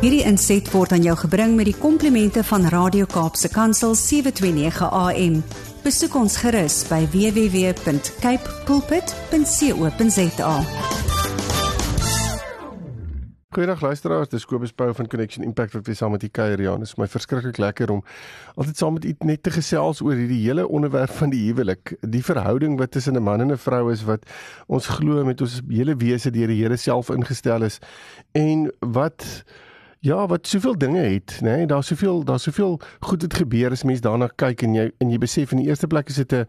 Hierdie inset word aan jou gebring met die komplimente van Radio Kaapse Kansel 729 AM. Besoek ons gerus by www.cape pulpit.co.za. Goeiedag luisteraars, dis Kobus Pau van Connection Impact wat weer saam met u kuier ja. Dit is my verskriklik lekker om altyd saam met u net te gesels oor hierdie hele onderwerp van die huwelik, die verhouding wat tussen 'n man en 'n vrou is wat ons glo met ons hele wese deur die Here self ingestel is en wat Ja, wat soveel dinge het, nê? Nee? Daar's soveel, daar's soveel goed het gebeur as mens daarna kyk en jy en jy besef in die eerste plek is dit 'n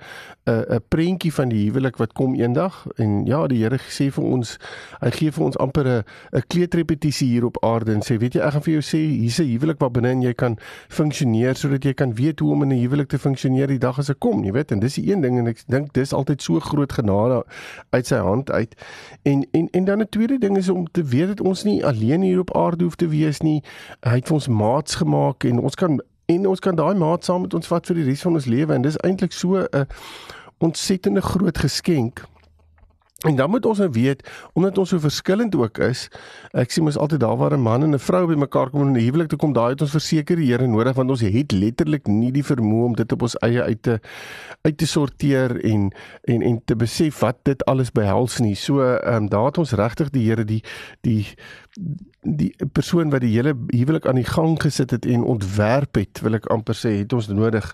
'n 'n prentjie van die huwelik wat kom eendag en ja, die Here sê vir ons, hy gee vir ons amper 'n 'n kleedrepetisie hier op aarde en sê, weet jy, ek gaan vir jou sê, hier's 'n huwelik waar binne jy kan funksioneer sodat jy kan weet hoe om in 'n huwelik te funksioneer die dag as dit kom, jy weet, en dis die een ding en ek dink dis altyd so groot genade uit sy hand uit. En en en dan 'n tweede ding is om te weet dat ons nie alleen hier op aarde hoef te wees nie. Hy het vir ons maats gemaak en ons kan en ons kan daai maat saam met ons vat vir die res van ons lewe en dis eintlik so 'n ontsettende groot geskenk En dan moet ons nou weet, omdat ons so verskillend ook is, ek sê mos altyd daar waar 'n man en 'n vrou bymekaar kom in 'n huwelik te kom, daai het ons verseker die Here nodig want ons het letterlik nie die vermoë om dit op ons eie uit te uit te sorteer en en en te besef wat dit alles behels nie. So ehm um, daar het ons regtig die Here die die die persoon wat die hele huwelik aan die gang gesit het en ontwerp het, wil ek amper sê, het ons nodig.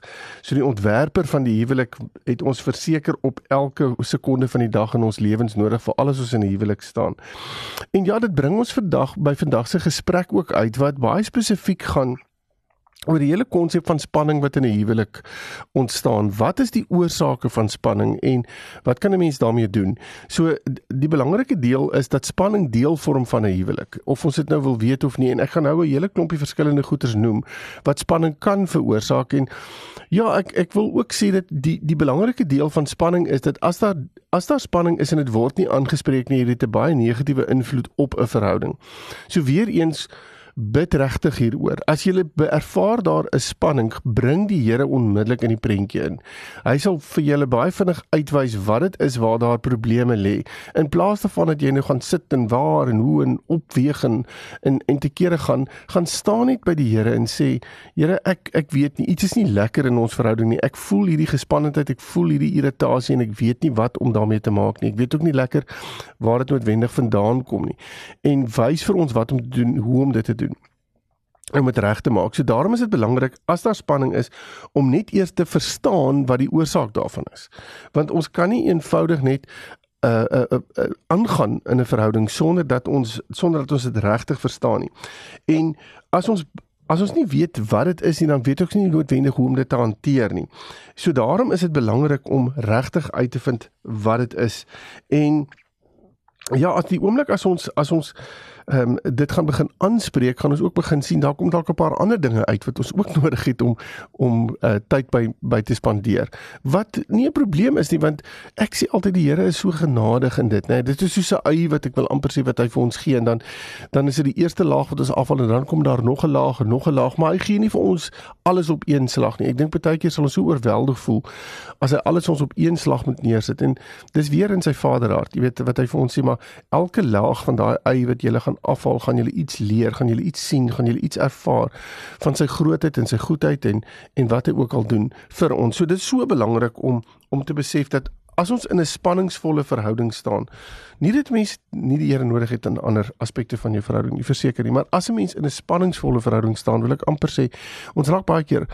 So die ontwerper van die huwelik het ons verseker op elke sekonde van die dag in ons lewens nodig vir alles wat in die huwelik staan. En ja, dit bring ons vandag by vandag se gesprek ook uit wat baie spesifiek gaan oor die hele konsep van spanning wat in 'n huwelik ontstaan. Wat is die oorsake van spanning en wat kan 'n mens daarmee doen? So die belangrike deel is dat spanning deel vorm van 'n huwelik. Of ons dit nou wil weet of nie en ek gaan nou 'n hele klompie verskillende goeters noem wat spanning kan veroorsaak en ja, ek ek wil ook sê dat die die belangrike deel van spanning is dat as daar as daar spanning is en dit word nie aangespreek nie, het dit 'n baie negatiewe invloed op 'n verhouding. So weer eens bid regtig hieroor. As jy ervaar daar 'n spanning, bring die Here onmiddellik in die prentjie in. Hy sal vir julle baie vinnig uitwys wat dit is waar daar probleme lê. In plaas daarvan dat jy nou gaan sit en waar en hoe en opweeg en en, en te kere gaan, gaan staan net by die Here en sê, Here, ek ek weet nie, iets is nie lekker in ons verhouding nie. Ek voel hierdie gespannenheid, ek voel hierdie irritasie en ek weet nie wat om daarmee te maak nie. Ek weet ook nie lekker waar dit noodwendig vandaan kom nie. En wys vir ons wat om te doen, hoe om dit te doen om dit reg te maak. So daarom is dit belangrik as daar spanning is om net eers te verstaan wat die oorsaak daarvan is. Want ons kan nie eenvoudig net uh uh uh aangaan uh, in 'n verhouding sonder dat ons sonder dat ons dit regtig verstaan nie. En as ons as ons nie weet wat dit is nie, dan weet ons nie noodwendig hoe om dit te hanteer nie. So daarom is dit belangrik om regtig uit te vind wat dit is. En ja, as die oomblik as ons as ons ehm um, dit gaan begin aanspreek, gaan ons ook begin sien daar kom dalk 'n paar ander dinge uit wat ons ook nodig het om om uh, tyd by by te spandeer. Wat nie 'n probleem is nie want ek sê altyd die Here is so genadig in dit, né? Nee, dit is soos 'n ui wat ek wil amper sê wat hy vir ons gee en dan dan is dit die eerste laag wat ons afval en dan kom daar nog 'n laag en nog 'n laag, maar hy gee nie vir ons alles op een slag nie. Ek dink baie keer sal ons so oorweldig voel as hy alles ons op een slag moet neersit en dis weer in sy vaderhart. Jy weet wat hy vir ons sê, maar elke laag van daai ui wat jy gaan afval, gaan jy iets leer, gaan jy iets sien, gaan jy iets ervaar van sy grootheid en sy goedheid en en wat hy ook al doen vir ons. So dit is so belangrik om om te besef dat as ons in 'n spanningsvolle verhouding staan, nie dit mens nie die Here nodig het in ander aspekte van jou verhouding nie, verseker nie, maar as 'n mens in 'n spanningsvolle verhouding staan, wil ek amper sê ons raak baie keer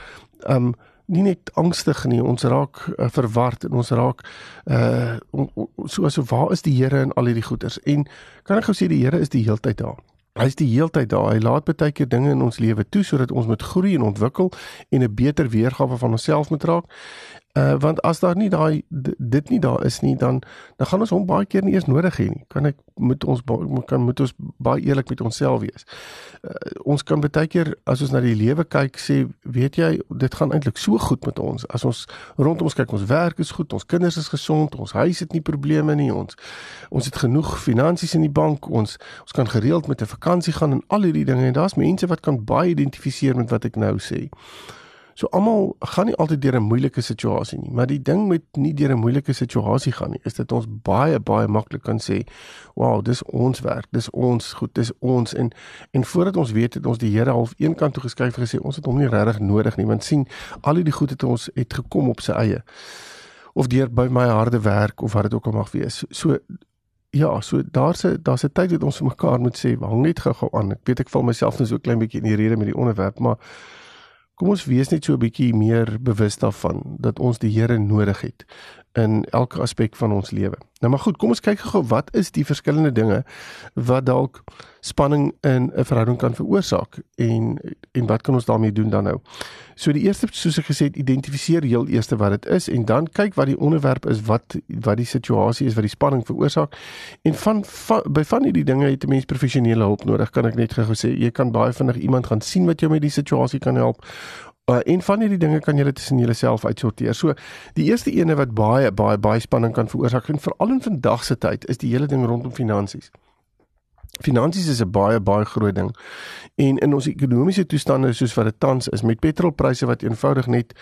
um nie net angstig nie, ons raak uh, verward en ons raak uh so asof waar is die Here in al hierdie goeters? En kan ek gou sê die Here is die heeltyd daar. Hy is die heeltyd daar. Hy laat baie keer dinge in ons lewe toe sodat ons moet groei en ontwikkel en 'n beter weergawe van onsself moet raak. Uh want as daar nie daai dit nie daar is nie dan dan gaan ons hom baie keer nie eers nodig hê nie. Kan ek moet ons kan moet ons baie eerlik met onsself wees. Uh, ons kan baie keer as ons na die lewe kyk sê, weet jy, dit gaan eintlik so goed met ons. As ons rondom ons kyk, ons werk is goed, ons kinders is gesond, ons huis het nie probleme nie, ons ons het genoeg finansies in die bank, ons ons kan gereeld met 'n vakansie gaan en al hierdie dinge en daar's mense wat kan baie identifiseer met wat ek nou sê. So almal gaan nie altyd deur 'n moeilike situasie nie, maar die ding met nie deur 'n moeilike situasie gaan nie, is dat ons baie baie maklik kan sê, "Wow, dis ons werk, dis ons goed, dis ons." En en voordat ons weet het ons die Here half een kant toe geskuif gesê, "Ons het hom nie regtig nodig nie, want sien, al die goed het ons het gekom op sy eie." Of deur by my harde werk of wat dit ook al mag wees. So Ja, so daar's 'n daar's 'n tyd wat ons vir mekaar moet sê, hang net gou-gou aan. Ek weet ek val myself net so klein bietjie in die rede met die onderwerp, maar kom ons wees net so 'n bietjie meer bewus daarvan dat ons die Here nodig het in elke aspek van ons lewe. Nou maar goed, kom ons kyk gou wat is die verskillende dinge wat dalk spanning in 'n verhouding kan veroorsaak en en wat kan ons daarmee doen dan nou? So die eerste soos ek gesê het, identifiseer heel eers wat dit is en dan kyk wat die onderwerp is, wat wat die situasie is wat die spanning veroorsaak. En van, van by van hierdie dinge het 'n mens professionele hulp nodig, kan ek net gou sê. Jy kan baie vinnig iemand gaan sien wat jou met die situasie kan help Uh, en van hierdie dinge kan julle tussen julleself uitsorteer. So die eerste ene wat baie baie baie spanning kan veroorsaak en veral in vandag se tyd is die hele ding rondom finansies. Finansies is 'n baie baie groot ding. En in ons ekonomiese toestande soos wat dit tans is met petrolpryse wat eenvoudig net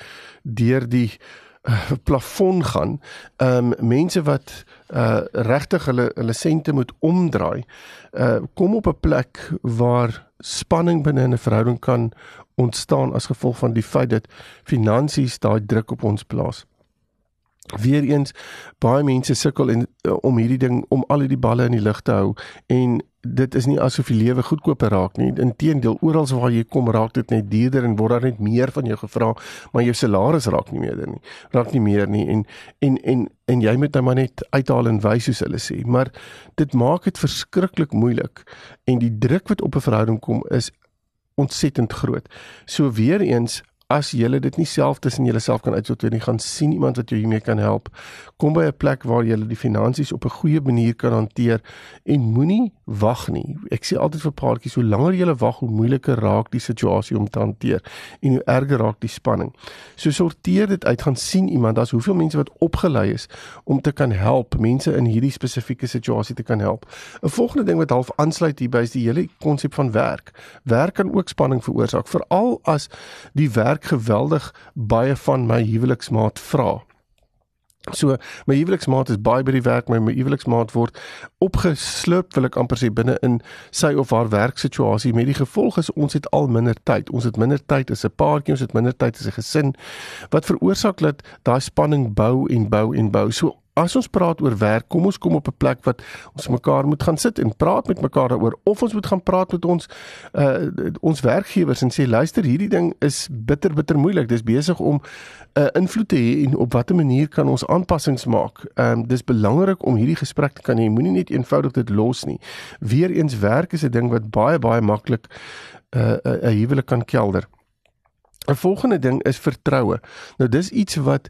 deur die uh, plafon gaan, ehm um, mense wat uh regtig hulle hulle sente moet omdraai, uh kom op 'n plek waar spanning binne 'n verhouding kan ontstaan as gevolg van die feit dat finansies daai druk op ons plaas. Weereens baie mense sukkel en uh, om hierdie ding om al hierdie balle in die lug te hou en dit is nie asof die lewe goedkoper raak nie. Inteendeel, oral waar jy kom raak dit net duurder en word daar net meer van jou gevra, maar jou salaris raak nie meer nie. Raak nie meer nie en en en en jy moet nou maar net uithaal en wys soos hulle sê. Maar dit maak dit verskriklik moeilik en die druk wat op 'n verhouding kom is ontsettend groot. So weer eens as jy dit nie self tussen jouself kan uitsorteer nie, gaan sien iemand wat jou hiermee kan help. Kom by 'n plek waar jy die finansies op 'n goeie manier kan hanteer en moenie wag nie. Ek sê altyd vir paartjies, hoe langer jy wag, hoe moeiliker raak die situasie om te hanteer en hoe erger raak die spanning. So sorteer dit uit, gaan sien iemand, daar's hoeveel mense wat opgelei is om te kan help, mense in hierdie spesifieke situasie te kan help. 'n Volgende ding wat half aansluit hierby is die hele konsep van werk. Werk kan ook spanning veroorsaak, veral as die werk ek geweldig baie van my huweliksmaat vra. So my huweliksmaat is baie by die werk, my, my huweliksmaat word opgeslurp wil ek amper sê binne in sy of haar werksituasie met die gevolg is ons het al minder tyd. Ons het minder tyd as 'n paartjie, ons het minder tyd as 'n gesin wat veroorsaak dat daai spanning bou en bou en bou. So as ons praat oor werk, kom ons kom op 'n plek wat ons mekaar moet gaan sit en praat met mekaar daaroor of ons moet gaan praat met ons uh ons werkgewers en sê luister, hierdie ding is bitter bitter moeilik. Dis besig om 'n uh, invloed te hê en op watter manier kan ons aanpassings maak? Ehm um, dis belangrik om hierdie gesprek te kan hê. Moenie net eenvoudig dit los nie. Weereens werk is 'n ding wat baie baie maklik 'n uh, 'n uh, huwelik kan kelder. 'n Volgende ding is vertroue. Nou dis iets wat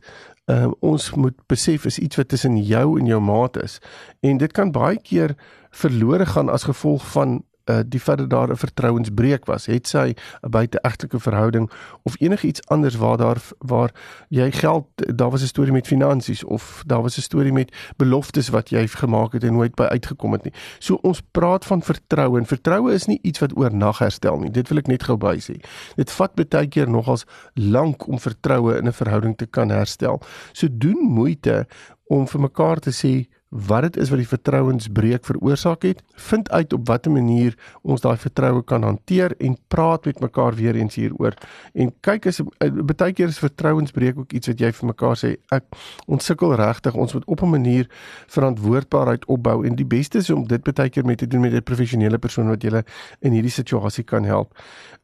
um, ons moet besef is iets wat tussen jou en jou maat is. En dit kan baie keer verlore gaan as gevolg van uh, die feit dat daar 'n vertrouensbreuk was, het sy 'n buiteegtelike verhouding of enigiets anders waar daar waar jy geld daar was 'n storie met finansies of daar was 'n storie met beloftes wat jy gemaak het en nooit by uitgekom het nie. So ons praat van vertroue en vertroue is nie iets wat oornag herstel nie. Dit wil ek net gou by sê. Dit vat baie keer nogals lank om vertroue in 'n verhouding te kan herstel. So doen moeite om vir mekaar te sê wat dit is wat die vertrouensbreuk veroorsaak het, vind uit op watter manier ons daai vertroue kan hanteer en praat met mekaar weer eens hieroor. En kyk as eh, baie keer is vertrouensbreuk ook iets wat jy vir mekaar sê, ek ons sukkel regtig, ons moet op 'n manier verantwoordbaarheid opbou en die beste is om dit baie keer met te doen met 'n professionele persoon wat julle in hierdie situasie kan help.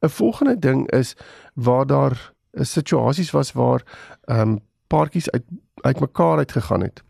'n Volgende ding is waar daar eh, situasies was waar ehm um, paartjies uit uitmekaar uitgegaan het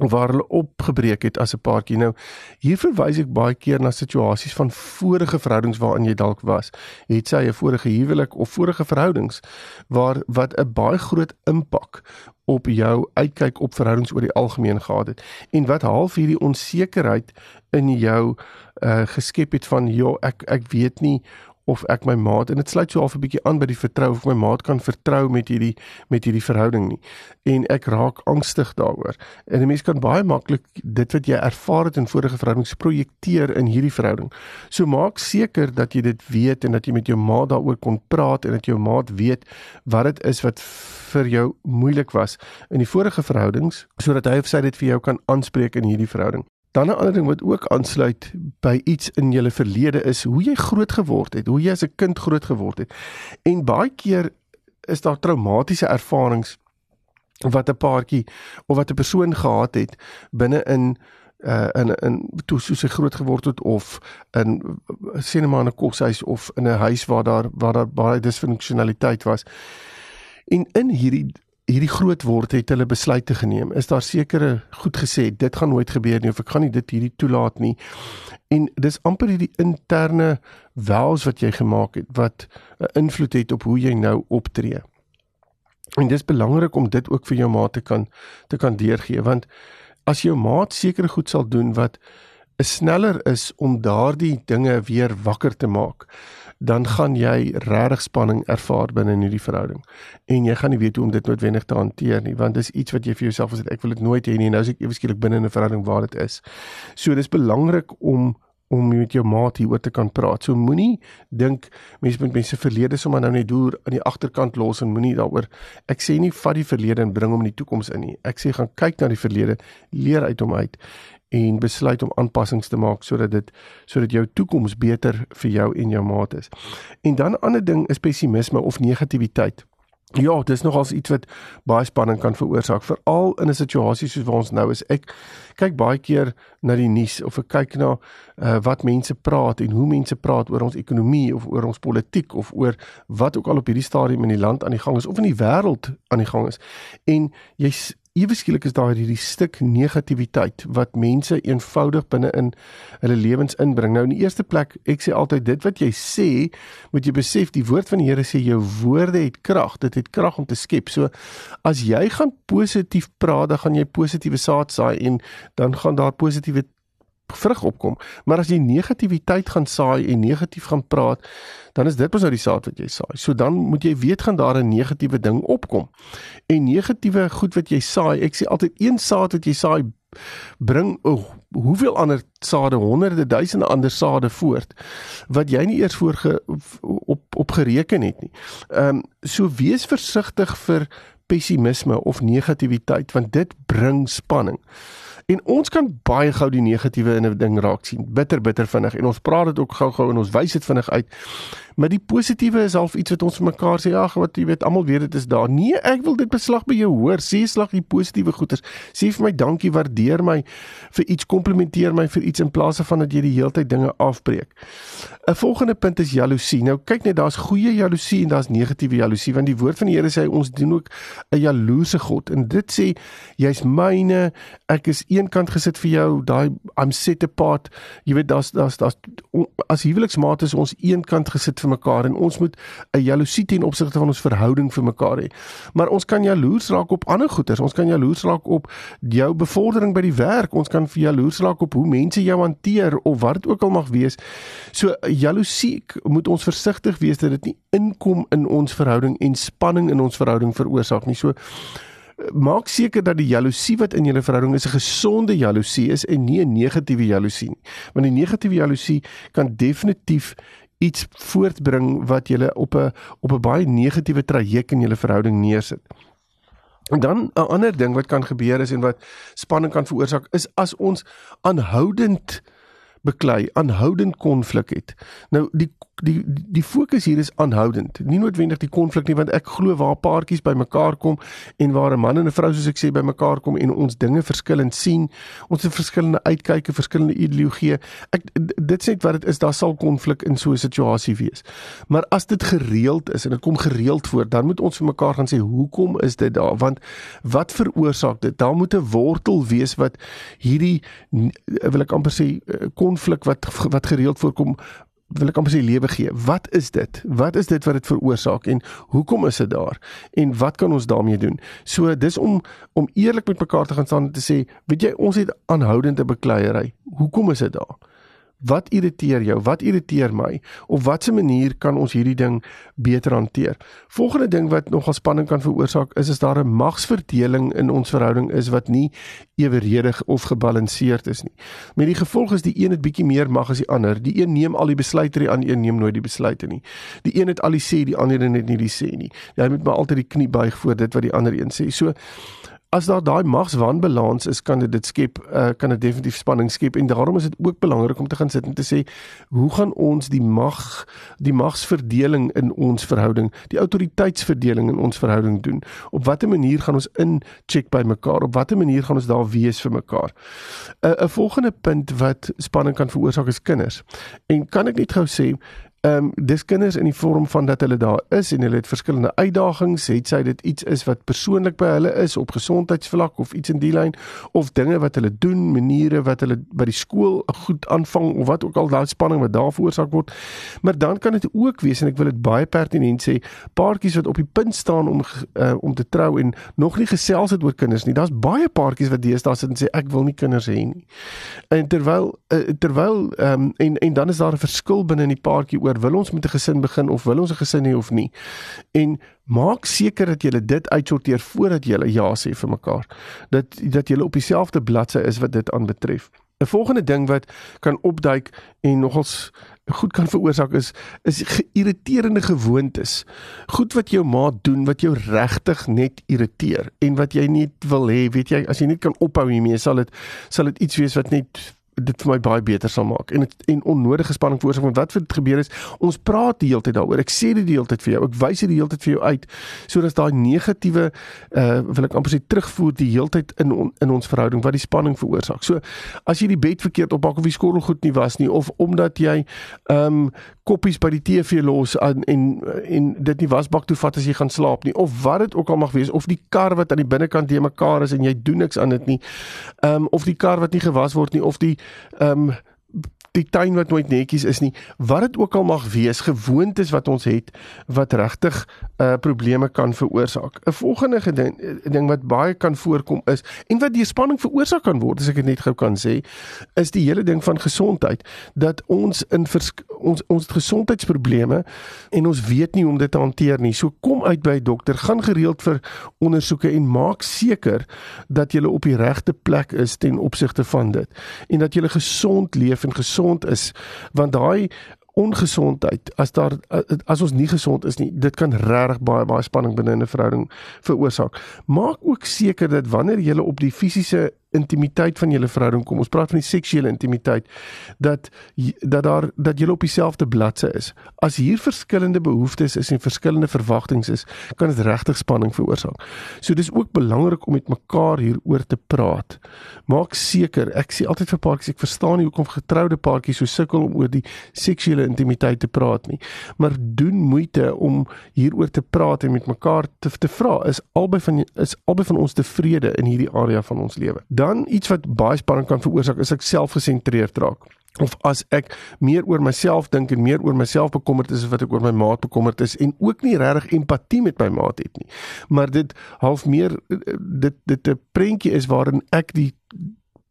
waar hulle opgebreek het as 'n paartjie. Nou hier verwys ek baie keer na situasies van vorige verhoudings waarin jy dalk was. Het sy 'n vorige huwelik of vorige verhoudings waar wat 'n baie groot impak op jou uitkyk op verhoudings oor die algemeen gehad het en wat half hierdie onsekerheid in jou uh geskep het van ja ek ek weet nie of ek my maat en dit sluit so half 'n bietjie aan by die vertrou of my maat kan vertrou met hierdie met hierdie verhouding nie. En ek raak angstig daaroor en 'n mens kan baie maklik dit wat jy ervaar het in vorige verhoudings projekteer in hierdie verhouding. So maak seker dat jy dit weet en dat jy met jou maat daaroor kon praat en dat jou maat weet wat dit is wat vir jou moeilik was in die vorige verhoudings sodat hy of sy dit vir jou kan aanspreek in hierdie verhouding Dan 'n ander ding wat ook aansluit by iets in julle verlede is hoe jy groot geword het, hoe jy as 'n kind groot geword het. En baie keer is daar traumatiese ervarings wat 'n paartjie of wat 'n persoon gehad het binne in uh in in toe soos hy groot geword het of in sinema in 'n koshuis of in 'n huis waar daar waar daar baie disfunksionaliteit was. En in hierdie hierdie groot word het hulle besluite geneem. Is daar sekere goed gesê dit gaan nooit gebeur nie of ek gaan nie dit hierdie toelaat nie. En dis amper hierdie interne vows wat jy gemaak het wat 'n invloed het op hoe jy nou optree. En dis belangrik om dit ook vir jou maat te kan te kan deurgee want as jou maat sekere goed sal doen wat is sneller is om daardie dinge weer wakker te maak dan gaan jy regtig spanning ervaar binne in hierdie verhouding. En jy gaan nie weet hoe om dit noodwendig te hanteer nie, want dis iets wat jy vir jouself sê ek wil dit nooit hê nie. Nou as ek ewe skielik binne in 'n verhouding waar dit is. So dis belangrik om om met jou maat hieroor te kan praat. So moenie dink mense met mense verlede sommer nou net deur aan die agterkant los en moenie daaroor. Ek sê nie vat die verlede en bring hom in die toekoms in nie. Ek sê gaan kyk na die verlede, leer uit hom uit en besluit om aanpassings te maak sodat dit sodat jou toekoms beter vir jou en jou maat is. En dan 'n ander ding is pessimisme of negativiteit. Ja, dis nogals iets wat baie spanning kan veroorsaak, veral in 'n situasie soos waar ons nou is. Ek kyk baie keer na die nuus of ek kyk na uh, wat mense praat en hoe mense praat oor ons ekonomie of oor ons politiek of oor wat ook al op hierdie stadium in die land aan die gang is of in die wêreld aan die gang is. En jy ewe skielik is daar hierdie stuk negativiteit wat mense eenvoudig binne in hulle lewens inbring. Nou in die eerste plek, ek sê altyd dit wat jy sê, moet jy besef die woord van die Here sê jou woorde het krag. Dit het krag om te skep. So as jy gaan positief praat, dan gaan jy positiewe saad saai en dan gaan daar positiewe vrug opkom. Maar as jy negativiteit gaan saai en negatief gaan praat, dan is dit mos nou die saad wat jy saai. So dan moet jy weet gaan daar 'n negatiewe ding opkom. En negatiewe goed wat jy saai, ek sê altyd een saad wat jy saai bring oh, hoeveel ander sade, honderde duisende ander sade voort wat jy nie eers voor ge, op op gereken het nie. Ehm um, so wees versigtig vir pessimisme of negativiteit want dit bring spanning. En ons kan baie gou die negatiewe in 'n ding raak sien. Bitter bitter vinnig en ons praat dit ook gou-gou en ons wys dit vinnig uit. Maar die positiewe is half iets wat ons vir mekaar sê, ag wat jy weet, almal weet dit is daar. Nee, ek wil dit beslag by jou hoor. Sê slag die positiewe goeders. Sê vir my dankie, waardeer my vir iets, komplimenteer my vir iets in plaas van dat jy die hele tyd dinge afbreek. 'n Volgende punt is jaloesie. Nou kyk net, daar's goeie jaloesie en daar's negatiewe jaloesie want die woord van die Here sê ons doen ook 'n jaloese God. En dit sê jy's myne, ek is eenkant gesit vir jou, daai I'm set apart. Jy weet daar's daar's daar's as huweliksmaat is ons eenkant gesit vir mekaar en ons moet 'n jaloesie ten opsigte van ons verhouding vir mekaar hê. Maar ons kan jaloers raak op ander goeders. Ons kan jaloers raak op jou bevordering by die werk. Ons kan vir jaloers raak op hoe mense jou hanteer of wat dit ook al mag wees. So jaloesie moet ons versigtig wees dat dit nie inkom in ons verhouding en spanning in ons verhouding veroorsaak nie. So maak seker dat die jaloesie wat in julle verhouding is 'n gesonde jaloesie is en nie 'n negatiewe jaloesie nie. Want die negatiewe jaloesie kan definitief iets voortbring wat julle op 'n op 'n baie negatiewe traject in julle verhouding neersit. En dan 'n ander ding wat kan gebeur is en wat spanning kan veroorsaak is as ons aanhoudend beklei, aanhoudend konflik het. Nou die die die fokus hier is aanhoudend. Nie noodwendig die konflik nie want ek glo waar paartjies bymekaar kom en waar 'n man en 'n vrou soos ek sê bymekaar kom en ons dinge verskillend sien, ons het verskillende uitkyke, verskillende ideologieë. Ek dit sê wat dit is, daar sal konflik in so 'n situasie wees. Maar as dit gereeld is en dit kom gereeld voor, dan moet ons vir mekaar gaan sê hoekom is dit daar? Want wat veroorsaak dit? Daar moet 'n wortel wees wat hierdie wil ek amper sê eh, konflik wat wat gereeld voorkom wil ek amper sê lewe gee. Wat is dit? Wat is dit wat dit veroorsaak en hoekom is dit daar? En wat kan ons daarmee doen? So dis om om eerlik met mekaar te gaan staan en te sê, weet jy, ons het aanhoudende bekleierery. Hoekom is dit daar? Wat irriteer jou? Wat irriteer my? Op watter manier kan ons hierdie ding beter hanteer? Volgende ding wat nogal spanning kan veroorsaak is as daar 'n magsverdeling in ons verhouding is wat nie eweredig of gebalanseerd is nie. Met die gevolg is die een het bietjie meer mag as die ander. Die een neem al die besluite, die ander een neem nooit die besluite nie. Die een het al die sê, die ander een het nie die sê nie. Jy moet maar altyd die knie buig voor dit wat die ander een sê. So as daar daai magswanbalans is, kan dit dit skep, uh, kan dit definitief spanning skep en daarom is dit ook belangrik om te gaan sit en te sê, hoe gaan ons die mag, die magsverdeling in ons verhouding, die autoriteitsverdeling in ons verhouding doen? Op watter manier gaan ons in check by mekaar? Op watter manier gaan ons daar wees vir mekaar? 'n uh, 'n volgende punt wat spanning kan veroorsaak is kinders. En kan ek net gou sê, Ehm um, dis kinders in die vorm van dat hulle daar is en hulle het verskillende uitdagings, het sy dit iets is wat persoonlik by hulle is op gesondheidsvlak of iets in die lyn of dinge wat hulle doen, maniere wat hulle by die skool goed aanvang of wat ook al daai spanning wat daar veroorsaak word. Maar dan kan dit ook wees en ek wil dit baie pertinent sê, paartjies wat op die punt staan om uh, om te trou en nog nie gesels het oor kinders nie. Daar's baie paartjies wat deesdae sit en sê ek wil nie kinders hê nie. En terwyl uh, terwyl ehm um, en en dan is daar 'n verskil binne in die paartjie oor wil ons met 'n gesin begin of wil ons 'n gesin hê of nie. En maak seker dat jy dit uitsorteer voordat jy ja sê vir mekaar. Dat dat jy op dieselfde bladsy is wat dit aanbetref. 'n Volgende ding wat kan opduik en nogals goed kan veroorsaak is is geïrriterende gewoontes. Goed wat jou maat doen wat jou regtig net irriteer en wat jy nie wil hê, weet jy, as jy nie kan ophou hiermee, sal dit sal dit iets wees wat net dit vir my baie beter sal maak. En het, en onnodige spanning veroorsaak want wat vir dit gebeur is ons praat die hele tyd daaroor. Ek sê dit die hele tyd vir jou. Ek wys dit die hele tyd vir jou uit. Sodat daai negatiewe uh wil ek amper sê terugvoer die hele tyd in on, in ons verhouding wat die spanning veroorsaak. So as jy die bed verkeerd oppak of die skottel goed nie was nie of omdat jy um koppies by die TV los en en, en dit nie wasbak toe vat as jy gaan slaap nie of wat dit ook al mag wees of die kar wat aan die binnekant te mekaar is en jy doen niks aan dit nie um of die kar wat nie gewas word nie of die ehm um, die tuin wat nooit netjies is nie wat dit ook al mag wees gewoontes wat ons het wat regtig uh probleme kan veroorsaak. 'n volgende geding, ding wat baie kan voorkom is en wat die spanning veroorsaak kan word as ek dit net gou kan sê is die hele ding van gesondheid. Dat ons in ons ons gesondheidsprobleme en ons weet nie hoe om dit te hanteer nie. So kom uit by 'n dokter gaan gereeld vir ondersoeke en maak seker dat jy op die regte plek is ten opsigte van dit. En dat jy gesond leef en gesond gesond is want daai ongesondheid as daar as ons nie gesond is nie dit kan regtig baie baie spanning binne 'n verhouding veroorsaak. Maak ook seker dat wanneer jy op die fisiese intimiteit van julle verhouding kom. Ons praat van die seksuele intimiteit dat dat daar dat julle op dieselfde bladsy is. As hier verskillende behoeftes is en verskillende verwagtinge is, kan dit regtig spanning veroorsaak. So dis ook belangrik om met mekaar hieroor te praat. Maak seker, ek sê altyd vir paartjies, ek verstaan nie hoekom getroude paartjies so sukkel om oor die seksuele intimiteit te praat nie, maar doen moeite om hieroor te praat en met mekaar te te vra, is albei van is albei van ons tevrede in hierdie area van ons lewe dan iets wat baie spanning kan veroorsaak is ek selfgesentreerd raak. Of as ek meer oor myself dink en meer oor myself bekommerd is as wat ek oor my maat bekommerd is en ook nie regtig empatie met my maat het nie. Maar dit half meer dit dit 'n prentjie is waarin ek die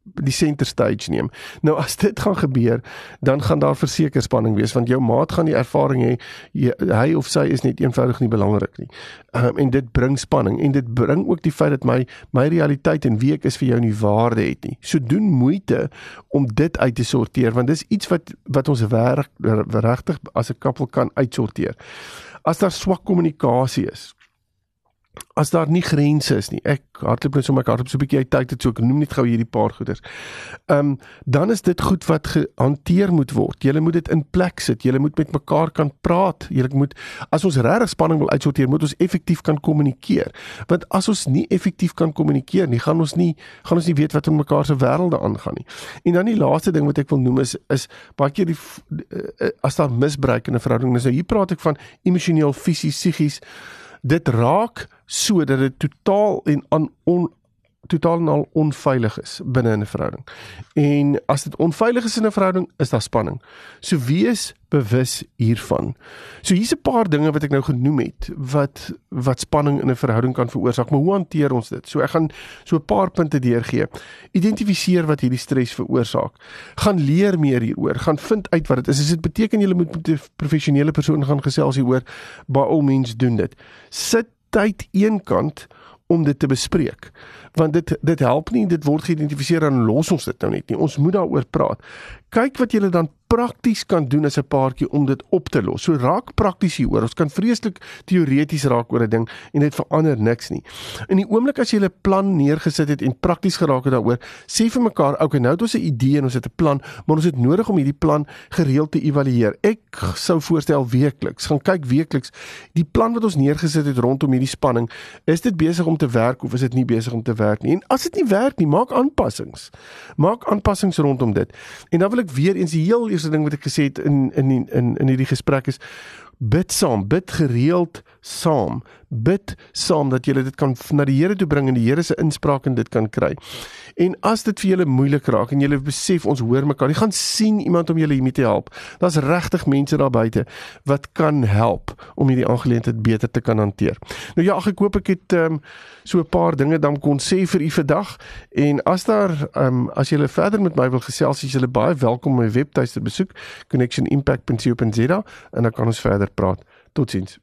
die center stage neem. Nou as dit gaan gebeur, dan gaan daar verseker spanning wees want jou maat gaan die ervaring hê hy of sy is net eenvoudig nie belangrik nie. Um, en dit bring spanning en dit bring ook die feit dat my my realiteit en wie ek is vir jou nie waarde het nie. So doen moeite om dit uit te sorteer want dis iets wat wat ons werk regtig as 'n koppel kan uitsorteer. As daar swak kommunikasie is, as daar nie grense is nie. Ek hardloop net so my hardloop so 'n bietjie uit tyd het so ek noem net gou hierdie paar goeders. Ehm um, dan is dit goed wat gehanteer moet word. Jy moet dit in plek sit. Jy moet met mekaar kan praat. Jy moet as ons regtig spanning wil uitsorteer, moet ons effektief kan kommunikeer. Want as ons nie effektief kan kommunikeer nie, gaan ons nie gaan ons nie weet wat in mekaar se wêrelde aangaan nie. En dan die laaste ding wat ek wil noem is is baie keer die uh, as daar misbruik in 'n verhouding is. Nou hier praat ek van emosioneel, fisies, psigies dit raak sodat dit totaal en aan on totaal en al onveilig is binne 'n verhouding. En as dit onveilig is in 'n verhouding, is daar spanning. So wees bewus hiervan. So hier's 'n paar dinge wat ek nou genoem het wat wat spanning in 'n verhouding kan veroorsaak, maar hoe hanteer ons dit? So ek gaan so 'n paar punte deurgee. Identifiseer wat hierdie stres veroorsaak. Gaan leer meer hieroor, gaan vind uit wat dit is. As dit beteken jy moet met 'n professionele persoon gaan gesels hieroor, by al means doen dit. Sit tyd eenkant om dit te bespreek. Want dit dit help nie dit word geïdentifiseer en los ons dit nou net nie. Ons moet daaroor praat. Kyk wat jy dan prakties kan doen as 'n paartjie om dit op te los. So raak prakties hieroor. Ons kan vreeslik teoreties raak oor 'n ding en dit verander niks nie. In die oomblik as jy 'n plan neergesit het en prakties geraak het daaroor, sê vir mekaar, okay, nou het ons 'n idee en ons het 'n plan, maar ons het nodig om hierdie plan gereeld te evalueer. Ek sou voorstel weekliks, gaan kyk weekliks die plan wat ons neergesit het rondom hierdie spanning, is dit besig om te werk of is dit nie besig om te werk nie? En as dit nie werk nie, maak aanpassings. Maak aanpassings rondom dit. En dan wil ek weer eens die heel eerste ding wat ek gesê het in in in in hierdie gesprek is bid saam, bid gereeld saam. Bid saam dat jy dit kan na die Here toe bring en die Here se inspraak in dit kan kry. En as dit vir julle moeilik raak en julle besef ons hoor mekaar, jy gaan sien iemand om julle hiermee te help. Daar's regtig mense daar buite wat kan help om hierdie aangeleentheid beter te kan hanteer. Nou ja, ek hoop ek het um, so 'n paar dinge dan kon sê vir u vandag en as daar um, as julle verder met my wil gesels, is julle baie welkom om my webtuiste besoek connectionimpact.co.za en dan kan ons verder praat. Totsiens.